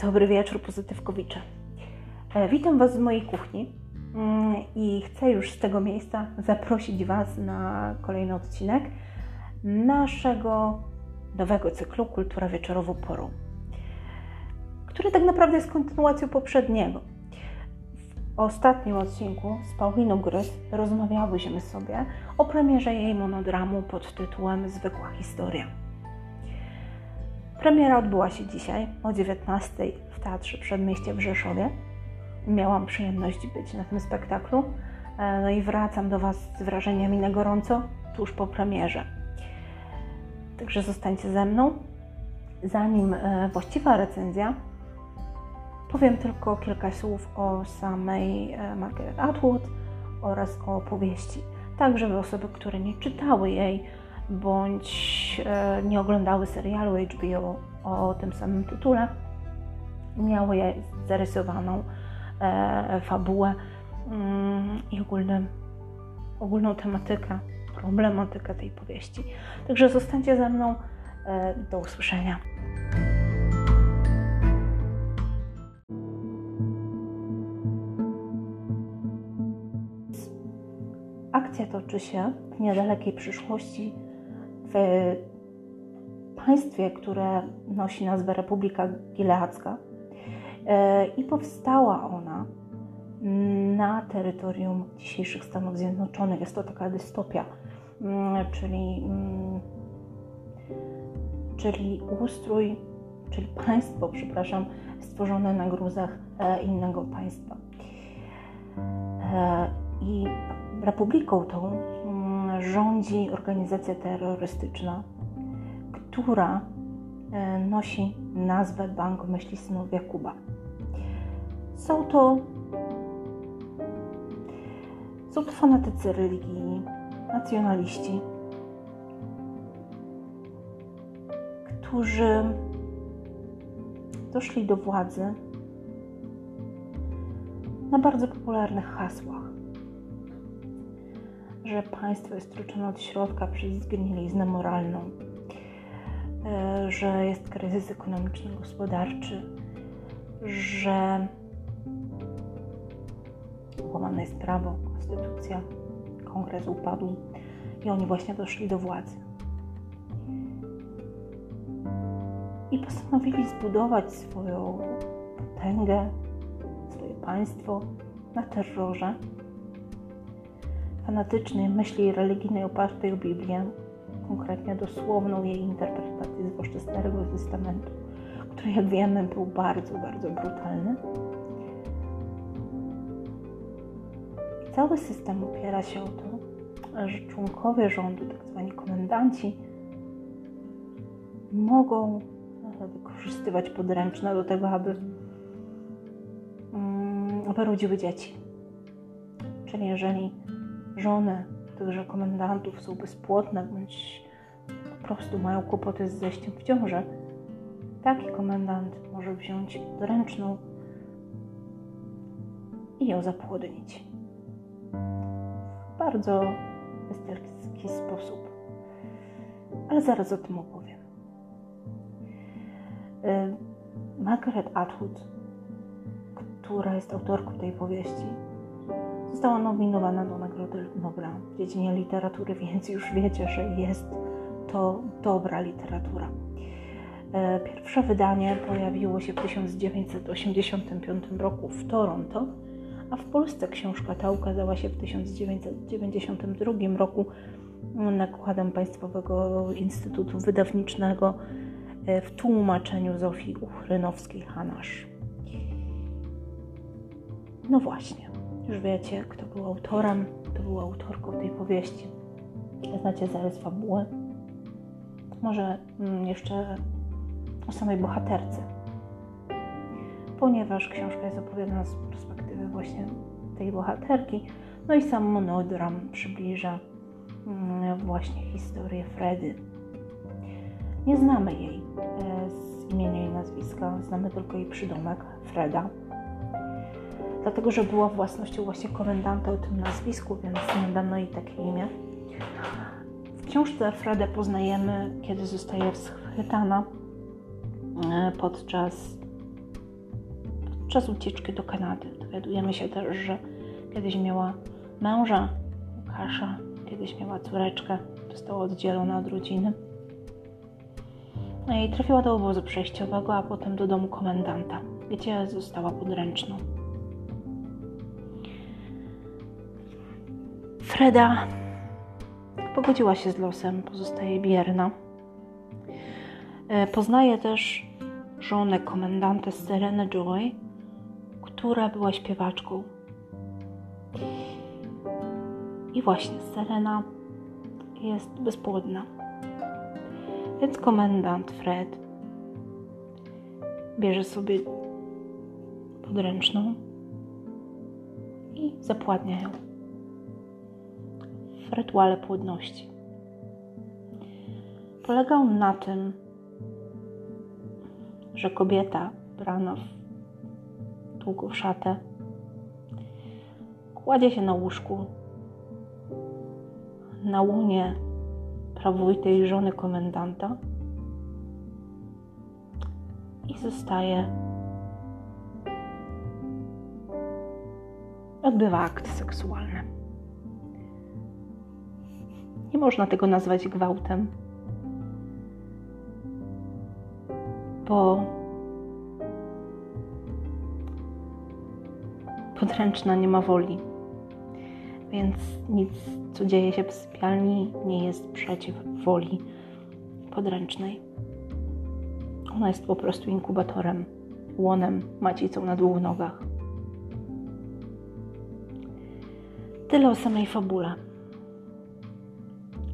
Dobry wieczór, pozytywkowicze. E, witam Was z mojej kuchni mm, i chcę już z tego miejsca zaprosić Was na kolejny odcinek naszego nowego cyklu Kultura wieczorową porą, który tak naprawdę jest kontynuacją poprzedniego. W ostatnim odcinku z Pauliną Grys rozmawiałyśmy sobie o premierze jej monodramu pod tytułem Zwykła historia. Premiera odbyła się dzisiaj o 19 w Teatrze Przedmieście w Rzeszowie. Miałam przyjemność być na tym spektaklu. E, no i wracam do Was z wrażeniami na gorąco tuż po premierze. Także zostańcie ze mną. Zanim e, właściwa recenzja, powiem tylko kilka słów o samej e, Margaret Atwood oraz o opowieści. Tak, żeby osoby, które nie czytały jej, bądź e, nie oglądały serialu HBO o tym samym tytule, miały zarysowaną e, fabułę mm, i ogólny, ogólną tematykę, problematykę tej powieści. Także zostańcie ze mną. E, do usłyszenia. Akcja toczy się w niedalekiej przyszłości w państwie, które nosi nazwę Republika Gileadzka e, i powstała ona na terytorium dzisiejszych Stanów Zjednoczonych. Jest to taka dystopia, mm, czyli, mm, czyli ustrój, czyli państwo, przepraszam, stworzone na gruzach e, innego państwa. E, I republiką tą rządzi organizacja terrorystyczna, która e, nosi nazwę Bank Myśli Synów Jakuba. Są to, są to fanatycy religijni, nacjonaliści, którzy doszli do władzy na bardzo popularnych hasłach że państwo jest struczone od środka przez zgniliznę moralną, e, że jest kryzys ekonomiczno-gospodarczy, że łamane jest prawo, konstytucja, kongres upadł i oni właśnie doszli do władzy. I postanowili zbudować swoją potęgę, swoje państwo na terrorze fanatycznej myśli religijnej opartej o Biblię, konkretnie dosłowną jej interpretację, zwłaszcza Starego Testamentu, który jak wiemy był bardzo, bardzo brutalny. I cały system opiera się o to, że członkowie rządu, tak zwani komendanci, mogą wykorzystywać podręczne do tego, aby, um, aby rodziły dzieci. Czyli jeżeli żony tychże komendantów są bezpłodne bądź po prostu mają kłopoty z zejściem w ciążę, taki komendant może wziąć ręczną i ją zapłodnić. W bardzo esterski sposób. Ale zaraz o tym opowiem. Y, Margaret Atwood, która jest autorką tej powieści, Została nominowana do Nagrody Nobla w dziedzinie literatury, więc już wiecie, że jest to dobra literatura. E, pierwsze wydanie pojawiło się w 1985 roku w Toronto, a w Polsce książka ta ukazała się w 1992 roku nakładem Państwowego Instytutu Wydawniczego e, w tłumaczeniu Zofii Uchrynowskiej-Hanasz. No właśnie. Już wiecie, kto był autorem, kto był autorką tej powieści. Znacie zarys fabuły. Może mm, jeszcze o samej bohaterce. Ponieważ książka jest opowiadana z perspektywy właśnie tej bohaterki, no i sam monodram przybliża mm, właśnie historię Fredy. Nie znamy jej e, z imienia i nazwiska, znamy tylko jej przydomek Freda dlatego że była własnością właśnie komendanta o tym nazwisku, więc nadano jej takie imię. W książce Fredę poznajemy, kiedy zostaje schwytana e, podczas podczas ucieczki do Kanady dowiadujemy się też, że kiedyś miała męża, Łukasza, kiedyś miała córeczkę, została oddzielona od rodziny. No i trafiła do obozu przejściowego, a potem do domu komendanta, gdzie została podręczną. Freda pogodziła się z losem, pozostaje bierna. E, poznaje też żonę komendanta Serena Joy, która była śpiewaczką. I właśnie Serena jest bezpłodna. Więc komendant Fred bierze sobie podręczną i zapładnia ją w rytuale płodności. Polegał na tym, że kobieta brana w długą szatę kładzie się na łóżku na łonie prawowitej żony komendanta i zostaje odbywa akty seksualne. Nie można tego nazwać gwałtem, bo podręczna nie ma woli. Więc nic, co dzieje się w sypialni, nie jest przeciw woli podręcznej. Ona jest po prostu inkubatorem, łonem, macicą na dwóch nogach. Tyle o samej fabule.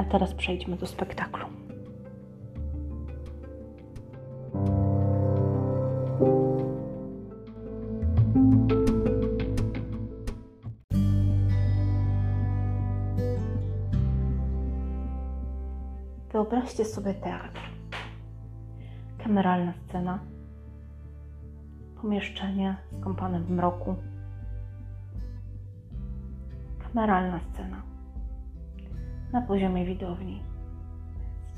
A teraz przejdźmy do spektaklu. Wyobraźcie sobie teatr. Kameralna scena. Pomieszczenie skąpane w mroku. Kameralna scena. Na poziomie widowni.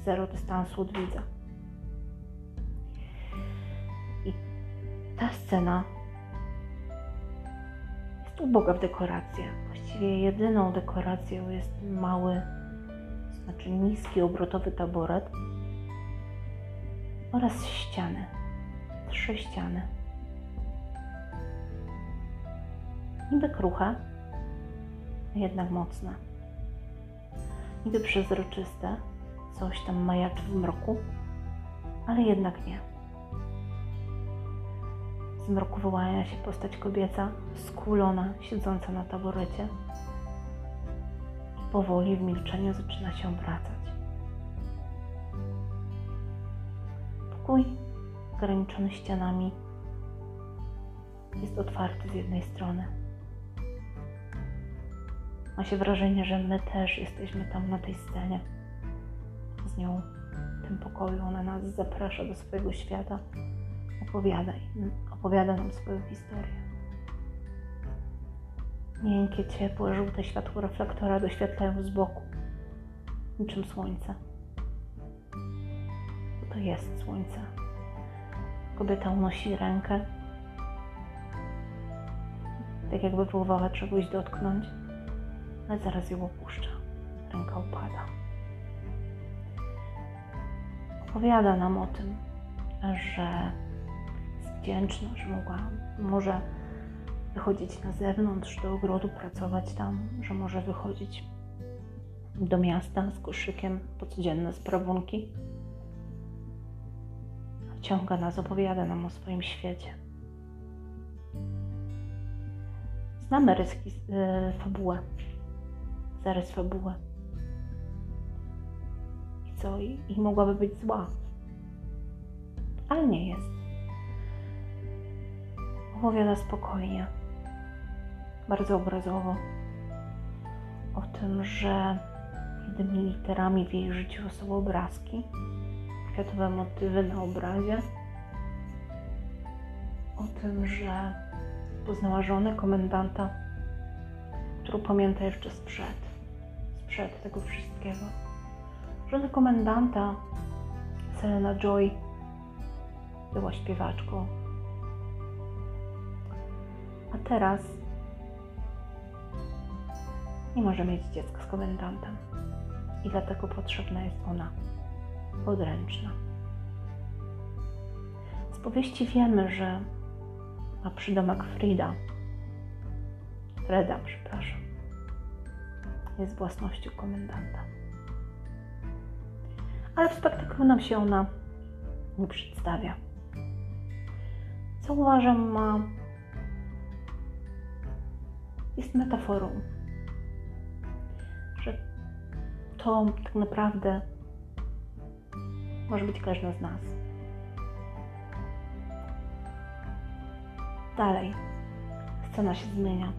Zero dystansu od widza. I ta scena jest uboga w dekoracje. Właściwie jedyną dekoracją jest mały znaczy niski obrotowy taboret oraz ściany. Trzy ściany. Niby kruche, jednak mocne. Niby przezroczyste, coś tam majaczy w mroku, ale jednak nie. Z mroku wyłania się postać kobieca, skulona, siedząca na taborecie powoli w milczeniu zaczyna się obracać. Pokój ograniczony ścianami jest otwarty z jednej strony. Ma się wrażenie, że my też jesteśmy tam na tej scenie. Z nią w tym pokoju ona nas zaprasza do swojego świata. Opowiada, opowiada nam swoją historię. Miękkie, ciepłe, żółte światło reflektora doświetlają z boku, niczym słońce. To jest słońce. Kobieta unosi rękę, tak jakby próbowała czegoś dotknąć, ale zaraz ją opuszcza. Ręka upada. Opowiada nam o tym, że jest wdzięczna, że mogła, może wychodzić na zewnątrz, do ogrodu, pracować tam, że może wychodzić do miasta z koszykiem po codzienne sprawunki. Wciąga nas, opowiada nam o swoim świecie. Znamy ryski, yy, fabułę, zarys fabułę. I co? I, I mogłaby być zła. Ale nie jest. Opowiada spokojnie bardzo obrazowo o tym, że jedynymi literami w jej życiu są obrazki, kwiatowe motywy na obrazie, o tym, że poznała żonę komendanta, którą pamięta jeszcze sprzed, sprzed tego wszystkiego. Żona komendanta, Selena Joy, była śpiewaczką, A teraz nie może mieć dziecka z komendantem. I dlatego potrzebna jest ona podręczna. Z powieści wiemy, że ma przydomek Frida, Freda, przepraszam, jest własnością komendanta. Ale w spektaklu nam się ona nie przedstawia. Co uważam ma jest metaforą, że to tak naprawdę może być każdy z nas. Dalej, scena się zmienia.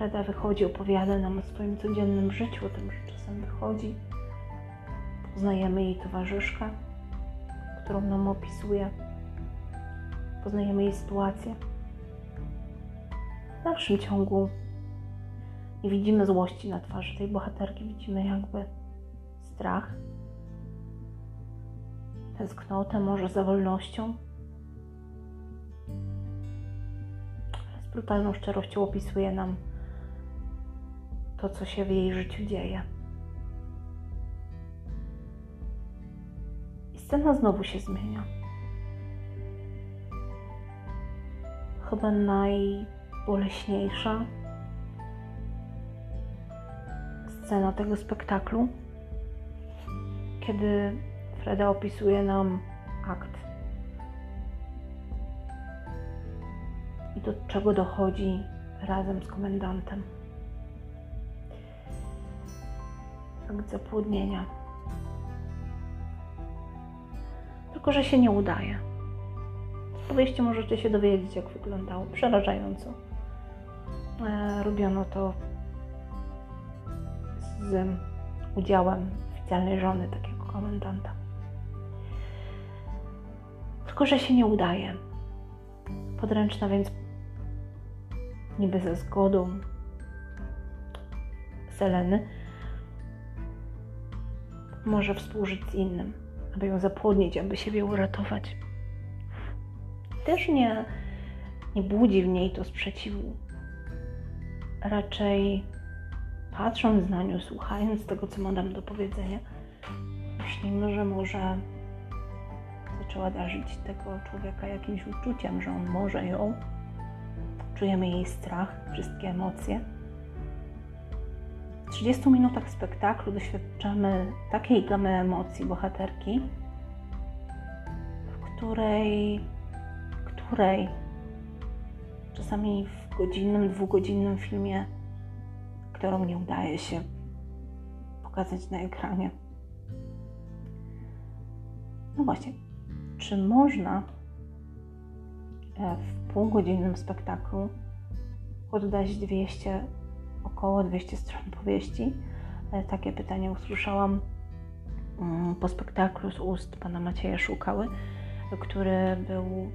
Reda wychodzi, opowiada nam o swoim codziennym życiu, o tym, że czasem wychodzi. Poznajemy jej towarzyszkę, którą nam opisuje. Poznajemy jej sytuację. W dalszym ciągu nie widzimy złości na twarzy tej bohaterki, widzimy jakby strach, tęsknotę, może za wolnością. Z brutalną szczerością opisuje nam to, co się w jej życiu dzieje. I scena znowu się zmienia. Chyba najboleśniejsza scena tego spektaklu, kiedy Freda opisuje nam akt i do czego dochodzi razem z komendantem. Akt zapłodnienia. Tylko, że się nie udaje. Z możecie się dowiedzieć, jak wyglądało. Przerażająco. E, robiono to z udziałem oficjalnej żony takiego komendanta. Tylko, że się nie udaje. Podręczna więc niby ze zgodą Seleny może współżyć z innym, aby ją zapłodnić, aby siebie uratować. Też nie, nie budzi w niej to sprzeciwu. Raczej patrząc na nią, słuchając tego, co ma nam do powiedzenia, myślimy, że może zaczęła darzyć tego człowieka jakimś uczuciem, że on może ją. Czujemy jej strach, wszystkie emocje. W 30 minutach spektaklu doświadczamy takiej gamy emocji bohaterki, w której, której czasami w godzinnym, dwugodzinnym filmie którą nie udaje się pokazać na ekranie. No właśnie, czy można e, w półgodzinnym spektaklu oddać 200, około 200 stron powieści? E, takie pytanie usłyszałam mm, po spektaklu z ust pana Macieja Szukały, który był,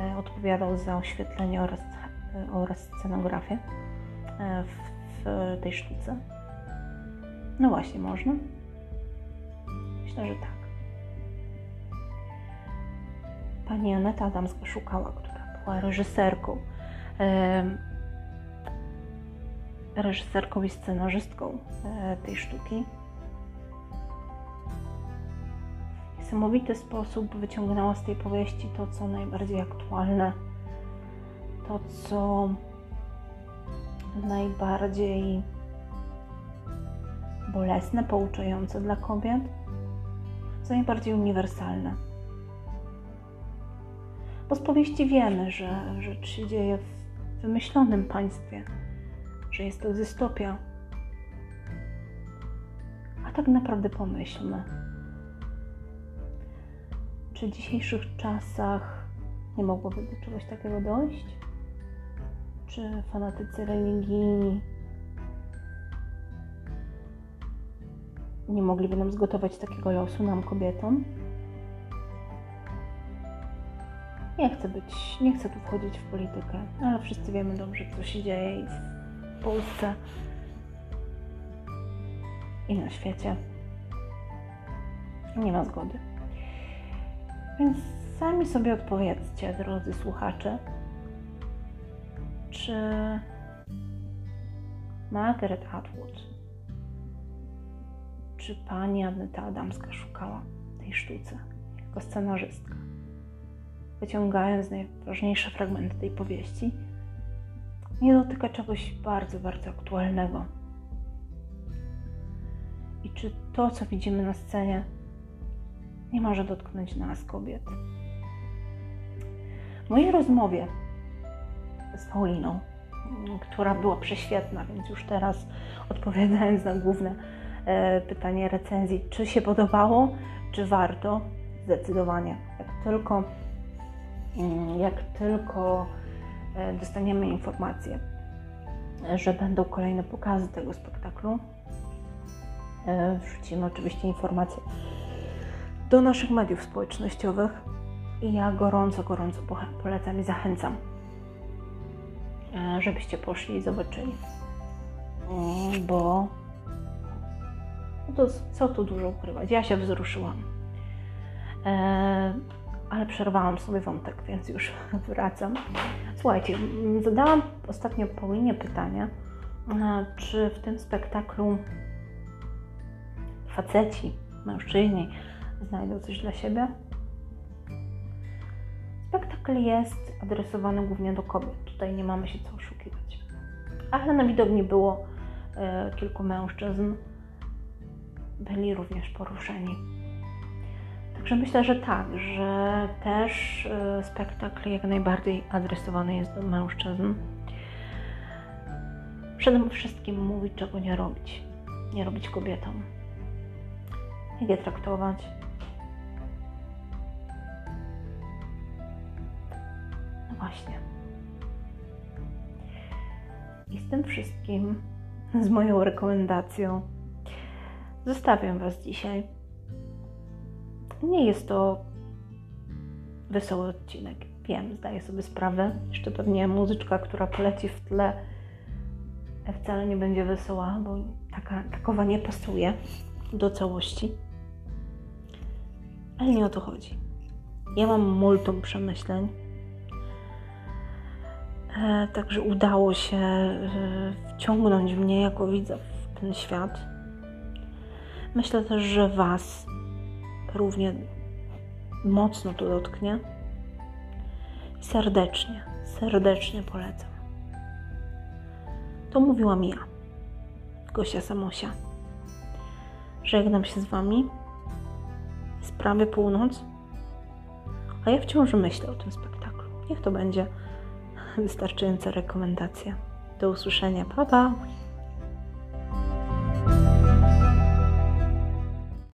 e, odpowiadał za oświetlenie oraz, oraz scenografię w w tej sztuce? No właśnie, można? Myślę, że tak. Pani Aneta Adamska szukała, która była reżyserką. Reżyserką i scenarzystką e, tej sztuki. W niesamowity sposób wyciągnęła z tej powieści to, co najbardziej aktualne, to, co najbardziej bolesne, pouczające dla kobiet, co najbardziej uniwersalne. Bo z powieści wiemy, że rzecz się dzieje w wymyślonym państwie, że jest to dystopia. A tak naprawdę pomyślmy, czy w dzisiejszych czasach nie mogłoby do czegoś takiego dojść? czy fanatycy religijni nie mogliby nam zgotować takiego losu, nam kobietom. Nie chcę być, nie chcę tu wchodzić w politykę, ale wszyscy wiemy dobrze, co się dzieje Polsce i na świecie. Nie ma zgody. Więc sami sobie odpowiedzcie, drodzy słuchacze, czy Margaret Atwood, czy pani Aneta Adamska szukała tej sztuce jako scenarzystka, wyciągając najważniejsze fragmenty tej powieści, nie dotyka czegoś bardzo, bardzo aktualnego. I czy to, co widzimy na scenie, nie może dotknąć nas, kobiet? W mojej rozmowie z Pauliną, która była prześwietna, więc już teraz odpowiadając na główne e, pytanie recenzji, czy się podobało, czy warto, zdecydowanie. Jak tylko, mm, jak tylko dostaniemy informację, że będą kolejne pokazy tego spektaklu, e, wrzucimy oczywiście informacje do naszych mediów społecznościowych i ja gorąco, gorąco polecam i zachęcam, e, żebyście poszli i zobaczyli. Mm, bo to co tu dużo ukrywać? Ja się wzruszyłam. Ale przerwałam sobie wątek, więc już wracam. Słuchajcie, zadałam ostatnio Paulinie pytanie, e, czy w tym spektaklu faceci, mężczyźni znajdą coś dla siebie? Spektakl jest adresowany głównie do kobiet. Tutaj nie mamy się co oszukiwać. Ale na widowni było e, kilku mężczyzn. Byli również poruszeni. Także myślę, że tak, że też e, spektakl jak najbardziej adresowany jest do mężczyzn. Przede wszystkim mówić, czego nie robić. Nie robić kobietom. Jak je traktować, Właśnie. I z tym wszystkim, z moją rekomendacją, zostawiam Was dzisiaj. Nie jest to wesoły odcinek. Wiem, zdaję sobie sprawę. Jeszcze pewnie muzyczka, która poleci w tle, wcale nie będzie wesoła, bo taka, takowa nie pasuje do całości. Ale nie o to chodzi. Ja mam multum przemyśleń E, także udało się e, wciągnąć mnie jako widza w ten świat. Myślę też, że Was równie mocno to dotknie. Serdecznie, serdecznie polecam. To mówiłam ja, Gosia Samosia. Żegnam się z Wami. Jest prawie północ, a ja wciąż myślę o tym spektaklu. Niech to będzie wystarczająca rekomendacja. Do usłyszenia. Pa, pa!